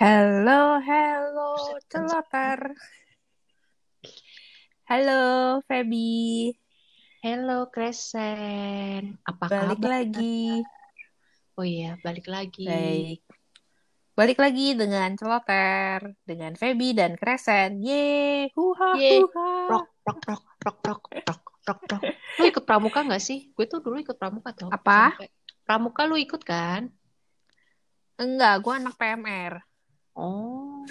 Hello, hello, celotar. Halo, Feby. Hello, Kresen. Apa Balik kabar? lagi. Oh iya, balik lagi. Baik. Balik lagi dengan celoter. Dengan Feby dan Kresen. Yeay, huha, Yeay. huha. Rok, rok, rok, rok, rok, rok, rok, rok. Lu ikut pramuka nggak sih? Gue tuh dulu ikut pramuka tuh. Apa? Sampai- Pramuka lu ikut kan? Enggak, gue anak PMR. Oh.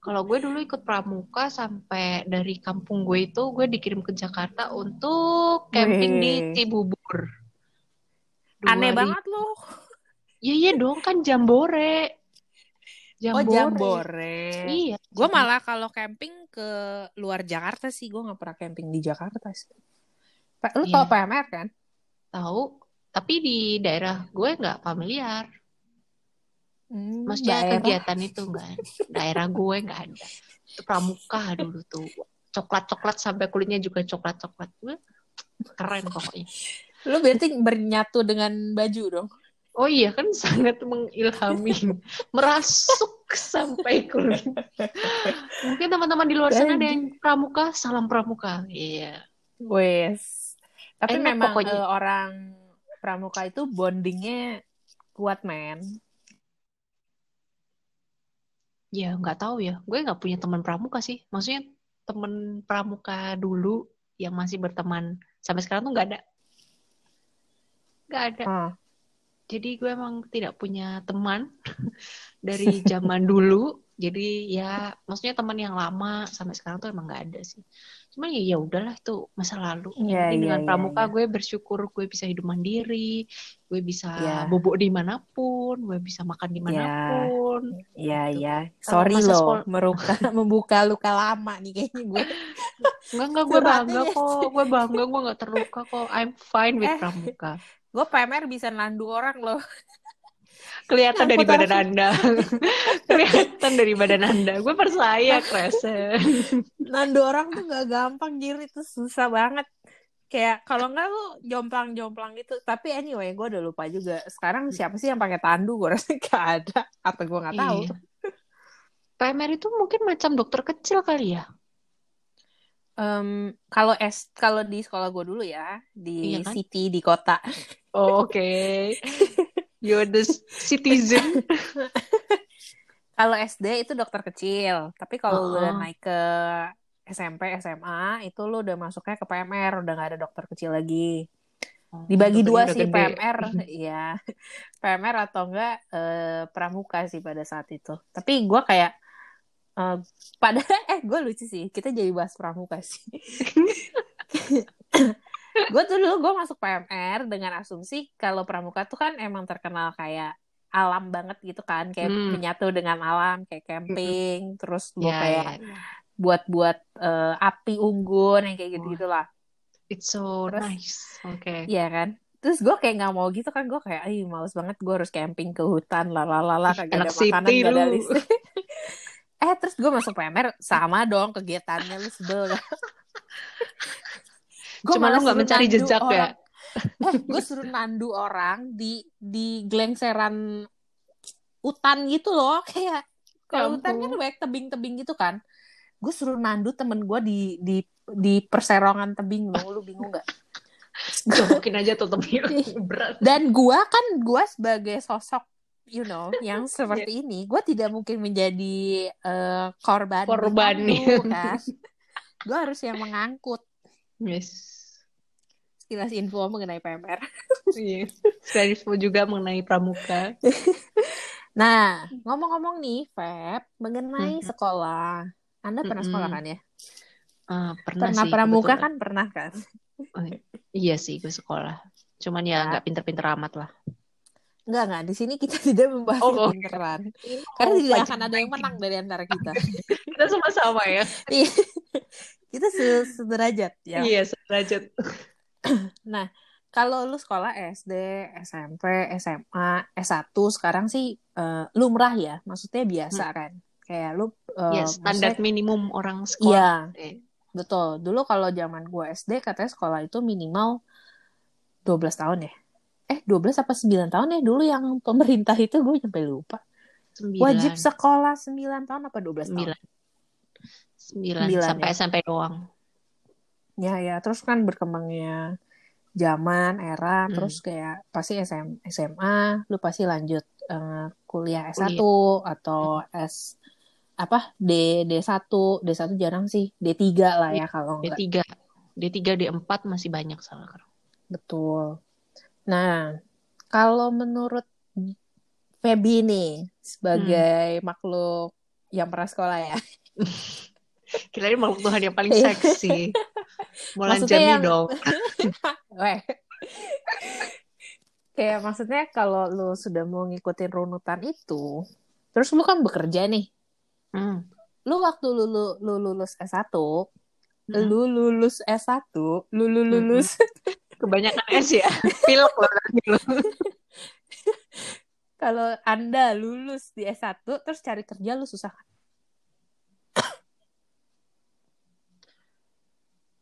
Kalau gue dulu ikut pramuka sampai dari kampung gue itu gue dikirim ke Jakarta untuk camping di Wih. Cibubur. Aneh 2000. banget lu. Iya iya dong kan jambore. Oh, jambore. Iya. Gue malah kalau camping ke luar Jakarta sih. Gue gak pernah camping di Jakarta sih. Lu Iya. tau PMR kan? tahu, tapi di daerah gue nggak familiar. Hmm, Maksudnya daerah. kegiatan itu enggak. Daerah gue nggak ada. Itu pramuka dulu tuh. Coklat-coklat sampai kulitnya juga coklat-coklat. Gue Keren pokoknya. Lu berarti bernyatu dengan baju dong? Oh iya kan sangat mengilhami. Merasuk sampai kulit. Mungkin teman-teman di luar sana ada yang pramuka, salam pramuka. Iya. Wes. Tapi Enak memang pokoknya. eh, orang pramuka itu bondingnya kuat men. Ya nggak tahu ya. Gue nggak punya teman pramuka sih. Maksudnya teman pramuka dulu yang masih berteman sampai sekarang tuh nggak ada. Nggak ada. Oh. Jadi gue emang tidak punya teman dari zaman dulu. Jadi ya maksudnya teman yang lama sampai sekarang tuh emang nggak ada sih. Cuman ya ya udahlah itu masa lalu. Iya, penting iya, dengan iya, pramuka iya. gue bersyukur gue bisa hidup mandiri, gue bisa Iya. bobok di mana pun, gue bisa makan di mana pun. Iya, Gitu. iya. Kalau Sorry masa loh, meruka, membuka luka lama nih kayaknya gue. Enggak enggak gue bangga ya. kok, gue bangga gue nggak terluka kok. I'm fine with Eh. pramuka. Gue PMR bisa nandu orang loh. Kelihatan dari badan anda, kelihatan dari badan anda. Gue percaya Kresen. Nandu orang tuh gak gampang, Jir. Itu susah banget. Kayak kalau nggak lu jomplang-jomplang gitu. Tapi anyway, gue udah lupa juga. Sekarang siapa sih yang pakai tandu? Gue rasa gak ada. Atau gue nggak tahu. Iya. PMR itu mungkin macam dokter kecil kali ya? Em, kalau S kalau di sekolah gue dulu ya di Iya kan? city di kota Oh, Oke, you're the citizen. kalau SD itu dokter kecil. Tapi kalau lu udah Oh. naik ke SMP SMA itu lu udah masuknya ke PMR udah nggak ada dokter kecil lagi. Dibagi Dokternya dua sih gede. PMR ya PMR atau enggak eh, pramuka sih pada saat itu. Tapi gue kayak eh, pada eh gue lucu sih. Kita jadi bahas pramuka sih gue tuh dulu gue masuk PMR dengan asumsi kalau pramuka tuh kan emang terkenal kayak alam banget gitu kan kayak Hmm. menyatu dengan alam kayak camping terus lu Ya, kayak ya, ya. buat-buat eh, api unggun yang kayak gitu gitulah It's so Terus- nice. Oke. Iya kan terus gue kayak nggak mau gitu kan gue kayak ih males banget gue harus camping ke hutan lalalala kagak ada makanan gak ada listrik eh terus gue masuk PMR sama dong kegiatannya lu sebel kan Gua Cuma lu nggak mencari jejak ya? orang. eh gue suruh nandu orang di di gelengseran hutan gitu loh kayak kalau Ya hutan kan banyak tebing-tebing gitu kan gue suruh nandu temen gue di di di perserongan tebing lu lu bingung gak Mungkin aja tuh berat. dan gua kan gua sebagai sosok you know yang seperti ini gua tidak mungkin menjadi eh, korban Korban, iya. kan gua harus yang mengangkut Yes. Sekilas info mengenai PMR Iya. Selain info juga mengenai pramuka. nah ngomong-ngomong nih Feb mengenai Mhm. sekolah anda pernah Mm-mm. sekolah kan ya Ah, pernah, pernah sih, pramuka kebetulan. kan pernah kan Iya sih, gue sekolah. Cuman ya Ya. nggak pinter-pinter amat lah. Enggak, enggak. Di sini kita tidak membahas Oh, oh. kepintaran. Karena Oh, tidak akan ada yang menang dari antara kita. Kita sama-sama ya. Iya. kita se- sederajat ya. Iya, sederajat. Kalau lu sekolah SD, SMP, SMA, S1 sekarang sih eh, lumrah ya. Maksudnya biasa kan. Kayak lu eh, Ya, standar maksudnya- minimum orang Iya, sekolah. Eh, betul. Dulu kalau zaman gua SD katanya sekolah itu minimal 12 tahun ya. Eh, 12 apa 9 tahun ya dulu yang pemerintah itu gue sampai lupa. Sembilan. Wajib sekolah 9 tahun apa 12 tahun? Sembilan. Sembilan. Sembilan, Sampai ya. SMP doang. Ya ya, terus kan berkembangnya zaman, era, Hmm. terus kayak pasti SM, SMA, lu pasti lanjut eh, kuliah S1 atau S apa D D1, D1 jarang sih, D3 lah ya kalau enggak. D3. D3, D4 masih banyak salah. Betul. Nah, kalau menurut Feby nih sebagai makhluk yang pernah sekolah ya. Kirain makhluk Tuhan yang paling Iya. seksi. Mulan Jamil yang- dong. Weh. Kayak maksudnya kalau lu sudah mau ngikutin runutan itu, terus lu kan bekerja nih. Hmm. Lu waktu lu, lu, lu lulus S1, Hmm. lu lulus S1, lu, lu lulus Kebanyakan S ya. Pilek nanti lo. kalau Anda lulus di S1 terus cari kerja lu susah kan?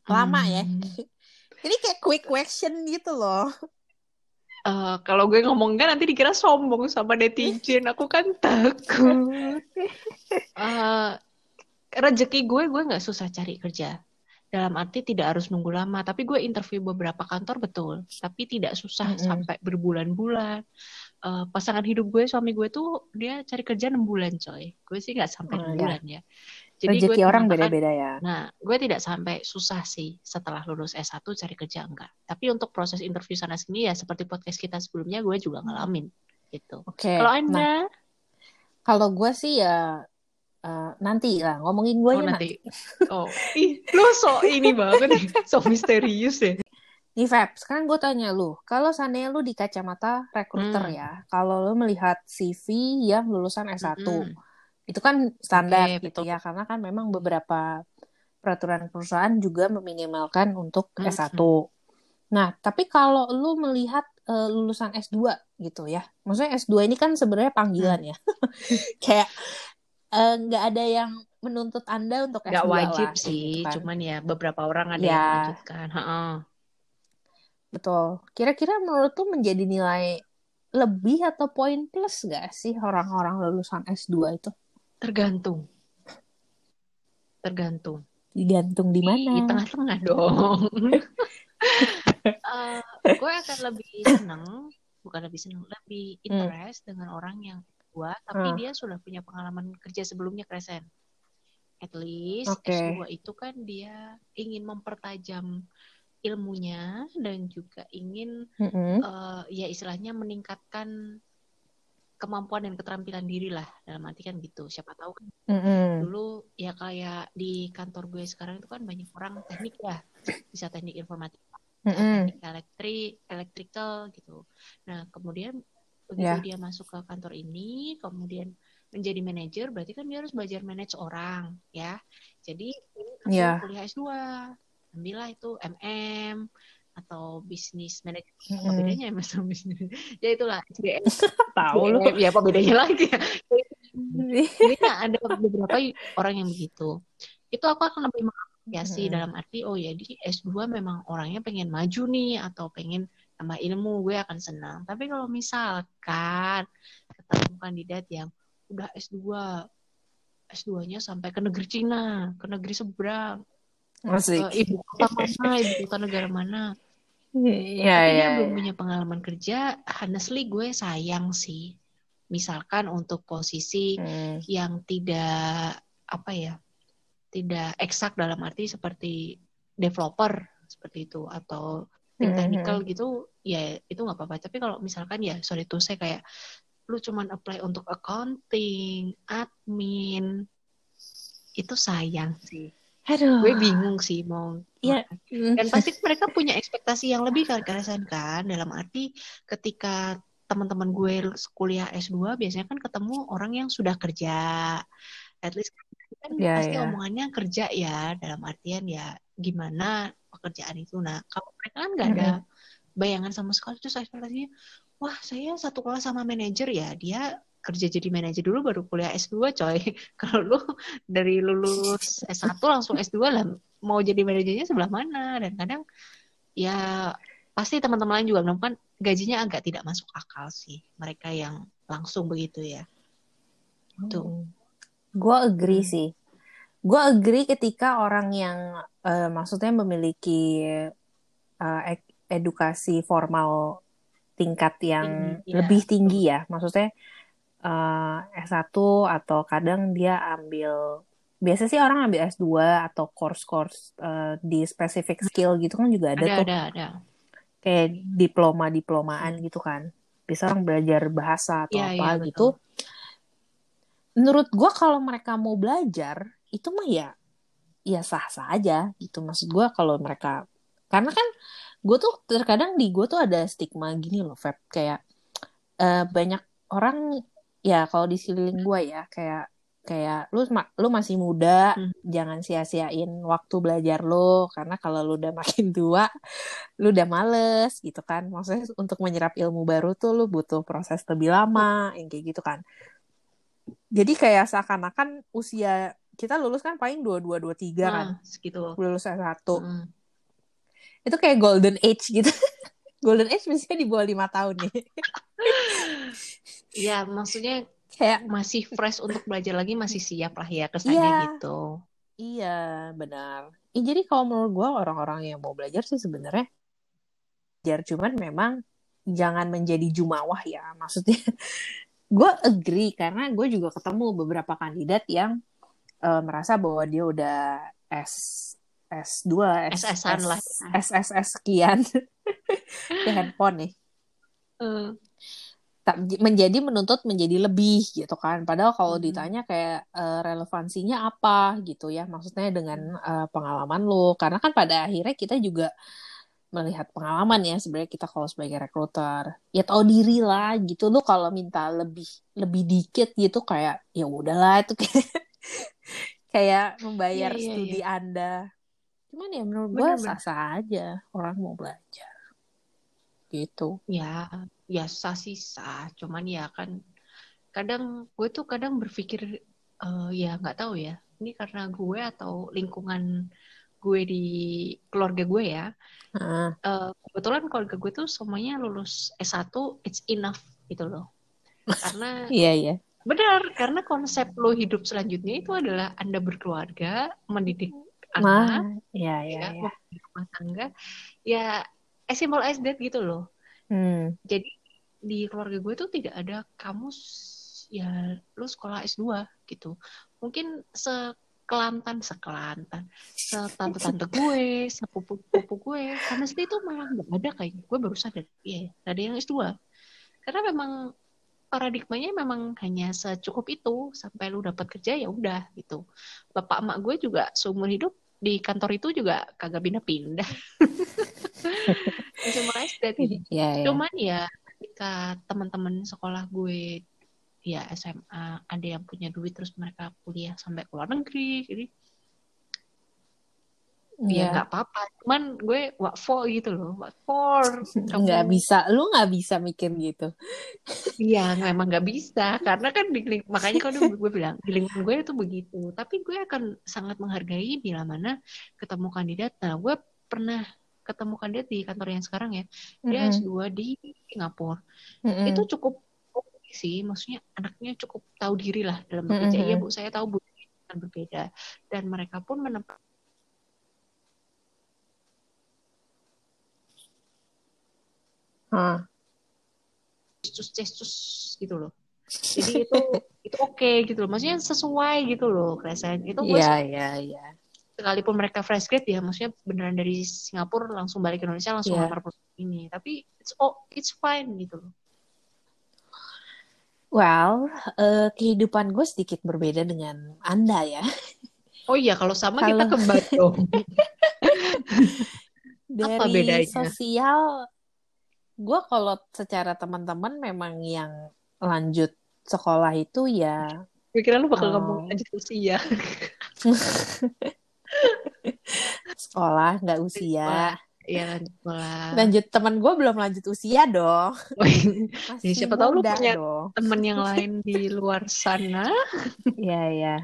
Lama ya. Hmm. Ini kayak quick question gitu loh. Eh, kalau gue ngomong kan nanti dikira sombong sama netizen. Aku kan takut. Eh, rezeki gue, gue nggak susah cari kerja. Dalam arti tidak harus nunggu lama. Tapi gue interview beberapa kantor betul. Tapi tidak susah Mm-mm. sampai berbulan-bulan. Eh, pasangan hidup gue, suami gue tuh dia cari kerja 6 bulan coy. Gue sih nggak sampai Oh, 6 ya. bulan ya. Jadi Rezeki gue orang beda-beda ya. Nah, gue tidak sampai susah sih setelah lulus S1 cari kerja enggak. Tapi untuk proses interview sana sini ya seperti podcast kita sebelumnya gue juga ngalamin gitu. Oke. Kalau Nah, Anda kalau gue sih ya eh, nanti lah ngomongin gue oh ya nanti oh ih lu so ini banget nih, so misterius ya. Nih Feb, sekarang gue tanya lu, kalau seandainya lu di kacamata recruiter Hmm. ya, kalau lu melihat CV yang lulusan S1, Mm-mm. Itu kan standar Oke, gitu betul. ya, karena kan memang beberapa peraturan perusahaan juga meminimalkan untuk Mhm. S1. Nah, tapi kalau lu melihat eh, lulusan S2 gitu ya, maksudnya S2 ini kan sebenarnya panggilan Hmm. ya, kayak eh, nggak ada yang menuntut Anda untuk Nggak S2 wajib lah, kayak sih, gitu kan. cuman ya beberapa orang ada Ya. yang melanjutkan. Heeh. Betul. Kira-kira menurut tuh menjadi nilai lebih atau poin plus gak sih orang-orang lulusan S2 itu? Tergantung. Tergantung. Digantung di mana? Di tengah-tengah dong. Eh, gue akan lebih seneng, bukan lebih seneng, lebih interest dengan orang yang tua, tapi Hmm. dia sudah punya pengalaman kerja sebelumnya kresen. At least Oke. S2 itu kan dia ingin mempertajam ilmunya dan juga ingin Mm-mm. eh, ya istilahnya meningkatkan kemampuan dan keterampilan diri lah dalam arti kan gitu. Siapa tahu kan Mm-mm. dulu ya kayak di kantor gue sekarang itu kan banyak orang teknik ya bisa teknik informatika Mm-mm. teknik elektrik electrical gitu nah kemudian begitu Ya. dia masuk ke kantor ini kemudian menjadi manajer berarti kan dia harus belajar manage orang ya jadi ini Ya. kuliah S2 ambillah itu MM atau bisnis manajemen apa bedanya MS sama bisnis ya itulah SDM Tahu lu. ya apa bedanya lagi ya jadi ya ada beberapa orang yang begitu. Itu aku akan lebih mengapresiasi Hmm. dalam arti oh ya di S2 memang orangnya pengen maju nih atau pengen tambah ilmu gue akan senang. Tapi kalau misalkan ketemu kandidat yang udah S2 S2-nya sampai ke negeri Cina, ke negeri seberang, Asik. ke ibu kota mana, ibu kota negara mana. Iya, Tapi iya, dia belum iya. punya pengalaman kerja, honestly gue sayang sih. Misalkan untuk posisi Hmm. yang tidak apa ya tidak eksak dalam arti seperti developer seperti itu atau tim Hmm, technical gitu ya itu nggak apa-apa tapi kalau misalkan ya sorry tuh saya kayak lu cuman apply untuk accounting admin itu sayang sih Aduh. gue bingung sih mau Iya. dan pasti mereka punya ekspektasi yang lebih kan kan dalam arti ketika teman-teman gue kuliah S2 biasanya kan ketemu orang yang sudah kerja at least kan Iya, pasti iya. omongannya kerja ya dalam artian ya gimana pekerjaan itu nah kalau mereka kan nggak ada bayangan sama sekali terus ekspektasinya wah saya satu kelas sama manajer ya dia kerja jadi manajer dulu baru kuliah S2 coy kalau lu dari lulus S1 langsung S2 lah mau jadi manajernya sebelah mana dan kadang ya pasti teman-teman lain juga menemukan gajinya agak tidak masuk akal sih mereka yang langsung begitu ya Tuh. Gue agree Hmm. sih. Gue agree ketika orang yang eh, maksudnya memiliki ek- edukasi formal tingkat yang Tinggi, ya. lebih tinggi ya. Maksudnya eh, S1 atau kadang dia ambil biasa sih orang ambil S2 atau course-course eh, di specific skill gitu kan juga ada Ada, tuh ada, ada. kayak diploma-diplomaan gitu kan. Bisa orang belajar bahasa atau Iya, apa iya, gitu. betul. Menurut gua kalau mereka mau belajar itu mah ya ya sah-sah aja gitu. Maksud gua kalau mereka karena kan gue tuh terkadang di gue tuh ada stigma gini loh, Feb. Kayak eh, banyak orang ya kalau di sekeliling gue ya kayak kayak lu ma- lu masih muda, Hmm. jangan sia-siain waktu belajar lu karena kalau lu udah makin tua, lu udah males gitu kan. Maksudnya untuk menyerap ilmu baru tuh lu butuh proses lebih lama, yang kayak gitu kan. Jadi kayak seakan-akan usia kita lulus kan paling dua dua dua tiga kan, Nah, segitu. lulus S1 Hmm. itu kayak golden age gitu. golden age biasanya di bawah lima tahun nih. Ya, maksudnya kayak masih fresh untuk belajar lagi, masih siap lah ya kesannya Iya. gitu. iya benar. Ih, jadi kalau menurut gue orang-orang yang mau belajar sih sebenarnya belajar cuman memang jangan menjadi jumawah ya. Maksudnya gue agree karena gue juga ketemu beberapa kandidat yang eh, merasa bahwa dia udah S S2, S, SS-an S- lah. SSS sekian ke handphone nih. Eh, menjadi menuntut menjadi lebih gitu kan. Padahal kalau Hmm. ditanya kayak eh, relevansinya apa gitu ya. Maksudnya dengan eh, pengalaman lo karena kan pada akhirnya kita juga melihat pengalaman ya sebenarnya kita kalau sebagai rekruter. Ya tahu diri lah gitu. Lo kalau minta lebih lebih dikit gitu kayak ya udahlah itu kayak kayak membayar Iya, iya, studi anda. Cuman ya menurut gue Bener-bener. sah-sah aja orang mau belajar gitu ya, ya sah sih sah. Cuman ya kan kadang gue tuh kadang berpikir eh, ya nggak tahu ya. Ini karena gue atau lingkungan gue di keluarga gue ya. Heeh. Eh, kebetulan keluarga gue tuh semuanya lulus S1 it's enough gitu loh. Karena iya iya benar, karena konsep lo hidup selanjutnya itu adalah Anda berkeluarga, mendidik anak, Mah, iya iya ya, iya. membangun rumah tangga. Ya as simple as that gitu loh. Hmm. Jadi di keluarga gue tuh tidak ada kamu s- ya lu sekolah S2 gitu. Mungkin sekelantan sekelantan, setante-tante gue, sepupu-pupu gue. Karena itu malah nggak ada kayak gue baru sadar. Iya, nggak ada yang S2. Karena memang paradigmanya memang hanya secukup itu sampai lu dapat kerja ya udah gitu. Bapak emak gue juga seumur hidup di kantor itu juga kagak pindah-pindah. Cuma SD Iya, iya. Cuman ya ketika teman-teman sekolah gue ya SMA ada yang punya duit terus mereka kuliah sampai ke luar negeri jadi ya Iya. nggak apa-apa cuman gue what for gitu loh what for Nggak bisa, lu nggak bisa mikir gitu. Iya, memang nggak bisa karena kan di makanya kan gue, gue bilang di lingkungan gue itu begitu. Tapi gue akan sangat menghargai bila mana ketemu kandidat. Nah, gue pernah ketemu kandidat di kantor yang sekarang ya. Dia Mm-mm. S2 di Singapura. Mm-mm. Itu cukup sih, maksudnya anaknya cukup tahu diri lah dalam bekerja. Iya, Bu, saya tahu Bu akan berbeda dan mereka pun menempat Hah. gestus-gestus gitu loh. Jadi itu itu oke gitu loh. Maksudnya sesuai gitu loh kerasan. Itu gue Iya, iya, iya. Sekalipun mereka fresh grade ya maksudnya beneran dari Singapura langsung balik ke Indonesia langsung Iya. lamar perusahaan ini tapi it's oh it's fine gitu loh Well, eh, kehidupan gue sedikit berbeda dengan Anda ya. oh iya kalau sama kita Kalau- kembar dong Dari Apa bedanya? sosial, gue kalau secara teman-teman memang yang lanjut sekolah itu ya pikiran lu bakal Oh. ngomong lanjut usia sekolah nggak usia. Iya lanjut sekolah Lanjut teman gue belum lanjut usia dong. Ya, siapa tahu lu punya- dong. temen yang lain di luar sana Iya, iya.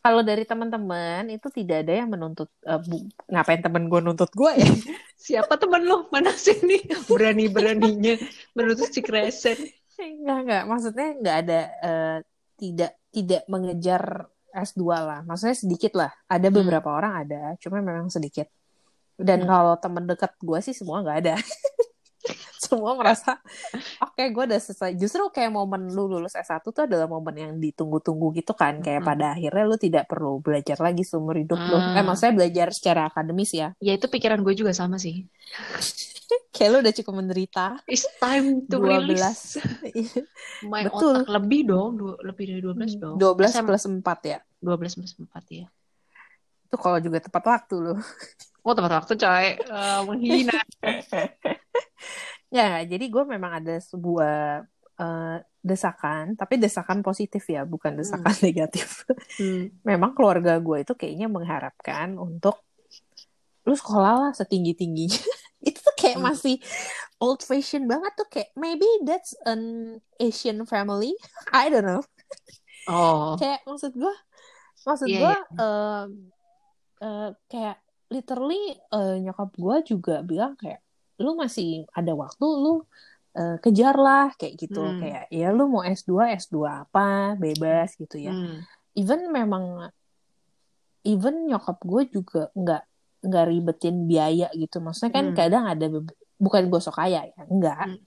Kalau dari teman-teman itu tidak ada yang menuntut eh, bu- ngapain temen gue nuntut gue ya? siapa temen lu mana sih nih berani beraninya menuntut si Kresen Enggak, enggak. Maksudnya enggak ada eh, tidak tidak mengejar S2 lah. Maksudnya sedikit lah. Ada beberapa orang ada, cuma memang sedikit. Dan Hmm. kalau temen dekat gue sih semua nggak ada. semua merasa oke gue udah selesai. Justru kayak momen lu lulus S1 tuh adalah momen yang ditunggu-tunggu gitu kan. Kayak Mm-mm. pada akhirnya lu tidak perlu belajar lagi seumur hidup lu. Ah. Eh maksudnya belajar secara akademis ya. Ya itu pikiran gue juga sama sih. Kayak lu udah cukup menderita. It's time to 12. release my Betul. otak lebih dong, du- lebih dari 12 dong. 12 SM plus 4 ya. 12 plus 4 ya. Itu kalau juga tepat waktu lu. Oh tepat waktu coy, Eh, menghina. Ya, jadi gue memang ada sebuah eh, desakan, tapi desakan positif ya, bukan desakan negatif. Hmm. Memang keluarga gue itu kayaknya mengharapkan untuk lu sekolah lah setinggi tingginya. itu tuh kayak Hmm. masih old fashion banget tuh kayak maybe that's an Asian family, I don't know. Oh, Kayak maksud gue, maksud Iya, gue iya. eh, eh, kayak literally eh, nyokap gue juga bilang kayak lu masih ada waktu lu eh, kejar lah kayak gitu Hmm. kayak ya lu mau S2 S2 apa bebas gitu ya hmm. even memang even nyokap gue juga nggak nggak ribetin biaya gitu maksudnya kan Hmm. kadang ada bukan gue sok kaya ya enggak Hmm.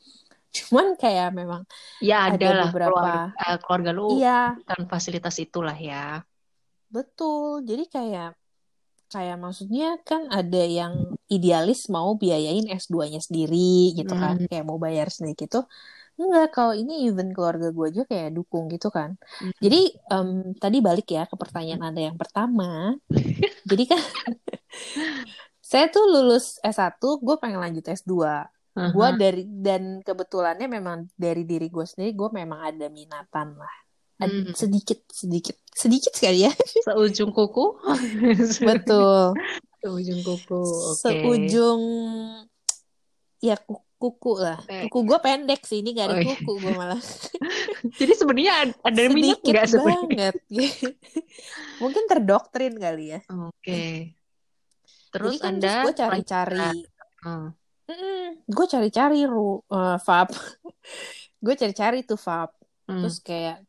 cuman kayak memang ya ada ada lah beberapa- keluarga, eh, keluarga lu iya kan fasilitas itulah ya. Betul, jadi kayak kayak maksudnya kan ada yang idealis mau biayain S2-nya sendiri gitu kan, Hmm. kayak mau bayar sendiri gitu. Enggak, kalau ini even keluarga gue aja kayak dukung gitu kan. Hmm. Jadi em, tadi balik ya ke pertanyaan Anda yang pertama. jadi kan saya tuh lulus S1, gue pengen lanjut S2. Gue Aha. dari dan kebetulannya memang dari diri gue sendiri gue memang ada minatan lah. Ad- Hmm. sedikit sedikit sedikit sekali ya. Seujung kuku. Betul. Seujung kuku. Oke. seujung ya ku- kuku lah Eh. kuku gue pendek sih ini gak ada Oh, iya. kuku gue malah Jadi sebenarnya ada, ada minyak nggak sebenarnya? mungkin terdoktrin kali ya Oke. Terus jadi kan Anda gue cari-cari Hmm. gue cari-cari ru eh, vape gue cari-cari tuh vape Hmm. terus kayak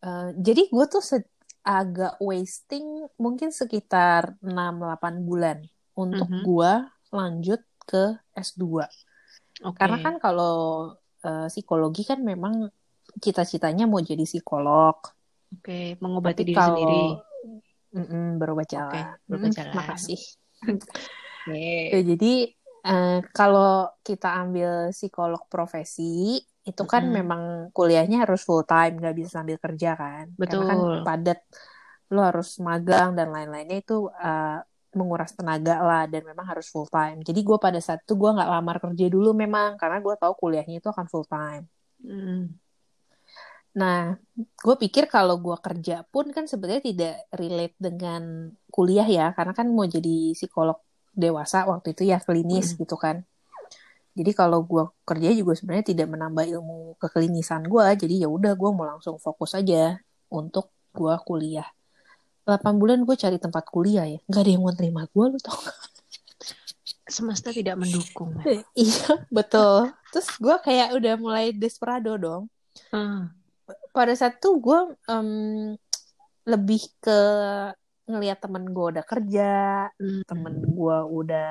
eh, jadi gue tuh se- agak wasting mungkin sekitar 6-8 bulan untuk Mhm. gue lanjut ke S2 Oke. Karena kan kalau eh, psikologi kan memang cita-citanya mau jadi psikolog. Oke, mengobati Tapi diri kalau sendiri. Mm-mm, berubah Oke, jalan. berubah Mm, jalan. Makasih. Oke. Ya, jadi eh, kalau kita ambil psikolog profesi itu kan Mm-mm. memang kuliahnya harus full time, nggak bisa sambil kerja kan. Karena kan Betul. padat, lo harus magang dan lain-lainnya itu eh, menguras tenaga lah dan memang harus full time. Jadi gue pada saat itu gue nggak lamar kerja dulu memang karena gue tahu kuliahnya itu akan full time. Hmm. Nah, gue pikir kalau gue kerja pun kan sebenarnya tidak relate dengan kuliah ya, karena kan mau jadi psikolog dewasa waktu itu ya klinis gitu kan. Jadi kalau gue kerja juga sebenarnya tidak menambah ilmu keklinisan gue, jadi ya udah gue mau langsung fokus aja untuk gue kuliah. 8 bulan gue cari tempat kuliah ya, nggak ada yang mau terima gue, lu tau? Semesta tidak mendukung. Iya, betul. Terus gue kayak udah mulai desperado dong. Hmm. pada saat itu gue em, lebih ke ngelihat temen gue udah kerja, Hmm. temen gue udah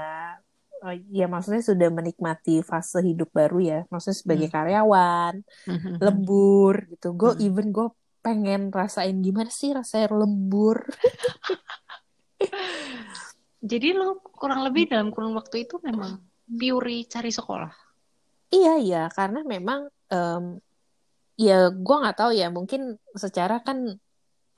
eh, ya maksudnya sudah menikmati fase hidup baru ya, maksudnya sebagai karyawan, Hmm. lembur gitu. Gue Hmm. even gue pengen rasain gimana sih rasanya lembur. Jadi lo kurang lebih dalam kurun waktu itu memang pure cari sekolah. Iya iya, karena memang em, ya gue nggak tahu ya, mungkin secara kan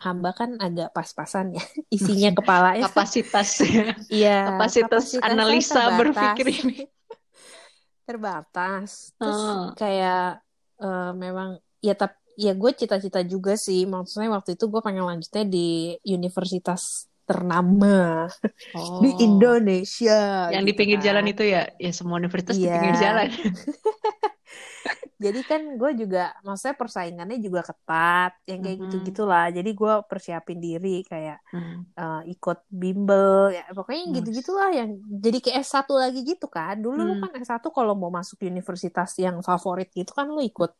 hamba kan agak pas-pasan ya isinya kepalanya. Kapasitas Iya, kapasitas kapasitasnya analisa terbatas. berpikir ini. terbatas. Terus Oh. kayak eh, memang ya tapi ya gue cita-cita juga sih. Maksudnya waktu itu gue pengen lanjutnya di universitas ternama Oh. di Indonesia. Yang di gitu pinggir kan. jalan itu ya, ya semua universitas di Iya. pinggir jalan. Jadi kan gue juga, maksudnya persaingannya juga ketat, yang kayak Mhm. gitu-gitulah. Jadi gue persiapin diri kayak Hmm. eh, ikut bimbel, ya pokoknya Hmm. gitu-gitulah yang jadi kayak S1 lagi gitu kan. Dulu lu Hmm. kan S1 kalau mau masuk universitas yang favorit gitu kan lu ikut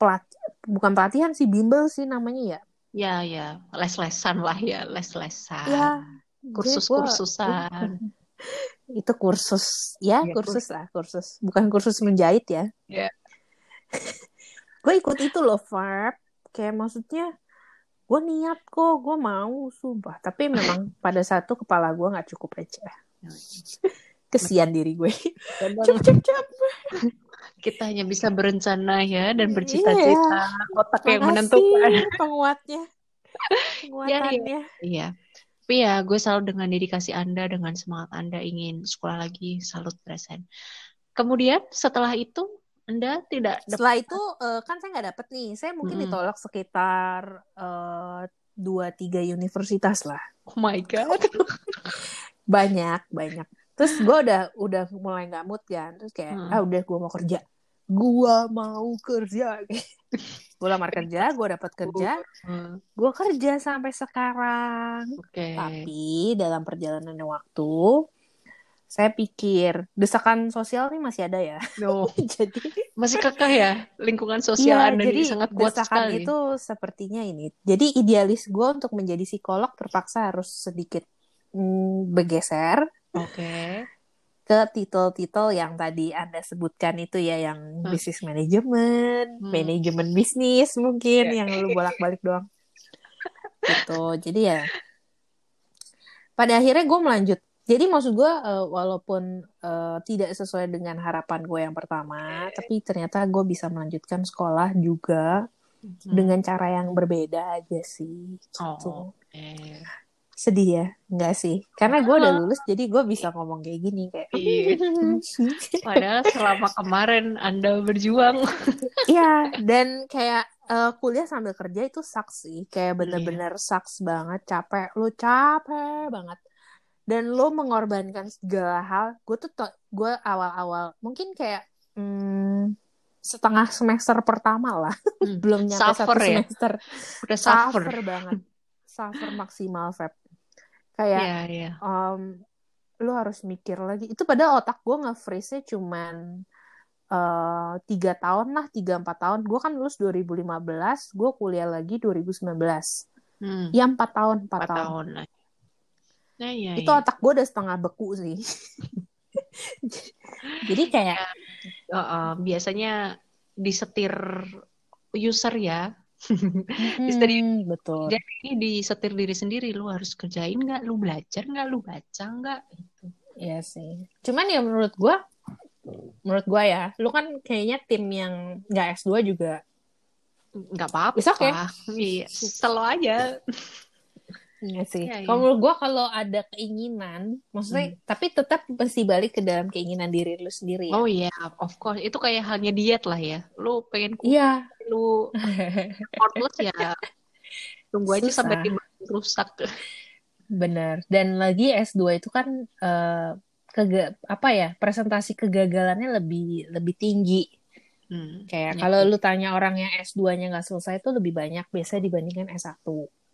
pelat bukan pelatihan sih bimbel sih namanya ya Ya, ya, les-lesan lah ya, les-lesan. ya Kursus-kursusan. itu kursus ya Iya, kursus lah kursus bukan kursus menjahit ya Iya. Gue ikut itu loh Fab kayak maksudnya gue niat kok gue mau sumpah. Tapi memang pada satu kepala gue nggak cukup aja kesian diri gue. Kita hanya bisa berencana ya dan bercita-cita. Otak yang menentukan. penguatnya. Penguatannya. Iya. Tapi ya gue selalu dengan dedikasi Anda, dengan semangat Anda ingin sekolah lagi, salut present. Kemudian setelah itu Anda tidak dapat setelah itu eh, kan saya nggak dapet nih. Saya mungkin Mm-mm. ditolak sekitar eh, dua tiga universitas lah. Oh my god. banyak banyak. Terus gue udah udah mulai nggak mood kan. Terus kayak Hmm. ah udah gue mau kerja. Gue mau kerja. Gue lamar kerja gue dapat kerja. Hmm, gue kerja sampai sekarang. Oke. tapi dalam perjalanan waktu saya pikir desakan sosial nih masih ada ya No. jadi Masih kekeh ya lingkungan sosial Iya, Anda jadi ini sangat kuat desakan sekali. itu sepertinya ini. Jadi idealis gue untuk menjadi psikolog terpaksa harus sedikit mm, bergeser Oke. ke titel-titel yang tadi Anda sebutkan itu ya, yang Hmm. bisnis manajemen, Hmm. manajemen bisnis mungkin, Iya. yang lu bolak-balik doang. Gitu. Jadi ya, pada akhirnya gue melanjut. Jadi maksud gue, eh, walaupun eh, tidak sesuai dengan harapan gue yang pertama, tapi ternyata gue bisa melanjutkan sekolah juga Hmm. dengan cara yang berbeda aja sih. Gitu. Oh, oke. Sedih ya? Enggak sih. Karena gue udah lulus, jadi gue bisa ngomong kayak gini. Kayak, Iya. Padahal selama kemarin Anda berjuang. Iya, dan kayak eh, kuliah sambil kerja itu sucks sih. Kayak bener-bener sucks banget, capek. Lu capek banget. Dan lu mengorbankan segala hal. Gue tuh, gue awal-awal, mungkin kayak hmm, setengah semester pertama lah. Hmm. Belum nyampe satu Suffer ya? semester. Udah suffer. Suffer banget. Suffer maksimal, Feb. Kayak, Iya, iya. um, lu harus mikir lagi. Itu pada otak gue nge-freeze-nya cuman eh, tiga tahun lah, tiga empat tahun. Gue kan lulus 2015, gue kuliah lagi 2019. Hmm. Ya empat tahun, Empat tahun. tahun lah. Nah, iya, Itu iya. otak gue udah setengah beku sih. Jadi kayak, Uh, uh, biasanya disetir user ya. Hmm, betul. Jadi disetir diri sendiri. Lu harus kerjain nggak? Lu belajar nggak? Lu baca nggak? Gitu. Iya sih. Cuman ya menurut gue, menurut gue ya, lu kan kayaknya tim yang nggak S2 juga. Nggak apa-apa. Okay. Iya, slow aja. Iya sih. Iya, Kalau iya. menurut gue kalau ada keinginan, maksudnya, tapi tetap mesti balik ke dalam keinginan diri lu sendiri ya. Oh iya, of course. Itu kayak halnya diet lah ya. Lu pengen kuat, Iya. lu worthless ya. Tunggu aja Susah. sampai tiba rusak. Bener. Dan lagi S2 itu kan eh, kega apa ya? Presentasi kegagalannya lebih lebih tinggi. Hmm. Kayak Ya. kalau lu tanya orang yang S2-nya nggak selesai itu lebih banyak biasa dibandingkan S1.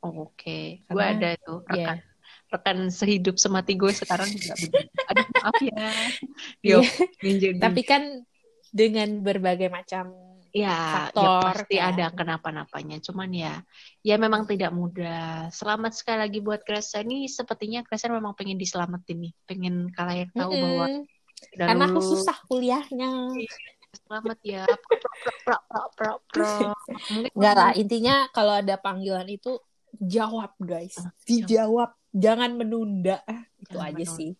Oh, Oke, gue Karena- ada tuh Iya. rekan rekan sehidup semati gue sekarang juga begitu. Aduh maaf ya, Iya. Yo, jadi Tapi kan dengan berbagai macam ya, ya faktor, pasti kan. ada kenapa-napanya. Cuman ya, ya memang tidak mudah. Selamat sekali lagi buat Kresen ini. Sepertinya Kresen memang pengen diselamatin nih, pengen kalayak tahu bahwa Mm-mm. udah karena aku susah kuliahnya. Selamat ya. Pro, pro, pro, pro, pro, pro. Enggak lah, intinya kalau ada panggilan itu jawab guys. Ah, Dijawab, jangan menunda. Itu Jangan aja menunda. sih.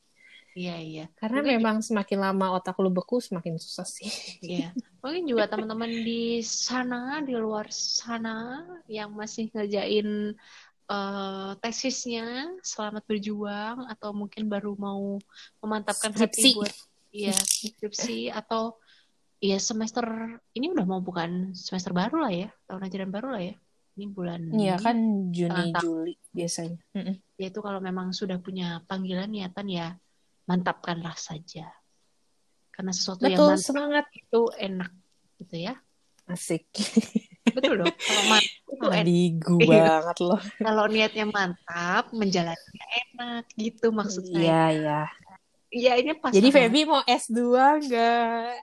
Iya iya. Karena Mungkin memang semakin lama otak lu beku, semakin susah sih. Iya, mungkin juga teman-teman di sana, di luar sana yang masih ngerjain eh, tesisnya, selamat berjuang atau mungkin baru mau memantapkan Skripsi. hati buat iya skripsi atau iya semester ini udah mau bukan semester baru lah ya, tahun ajaran baru lah ya. Ini bulan Iya kan Juni, Mantap. Juli biasanya. Mm-mm. Ya itu kalau memang sudah punya panggilan niatan ya mantapkanlah saja. Karena sesuatu yang Betul, mantap semangat. itu enak gitu ya. Asik. Betul dong. Kalau mantap itu enak. Ambigu Iya. banget loh. Kalau niatnya mantap, menjalannya enak gitu maksud saya. Iya, iya. Iya ini pas. Jadi sama- Feby mau S2 enggak?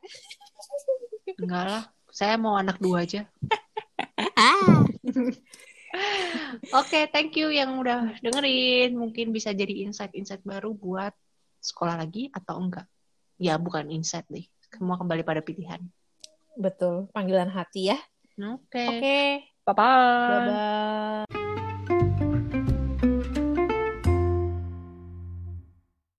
enggak lah. Saya mau anak dua aja. Oke, thank you yang udah dengerin. Mungkin bisa jadi insight-insight baru buat sekolah lagi atau enggak. Ya, bukan insight deh. Semua kembali pada pilihan. Betul, panggilan hati ya. Oke. Oke, Bye-bye. bye-bye.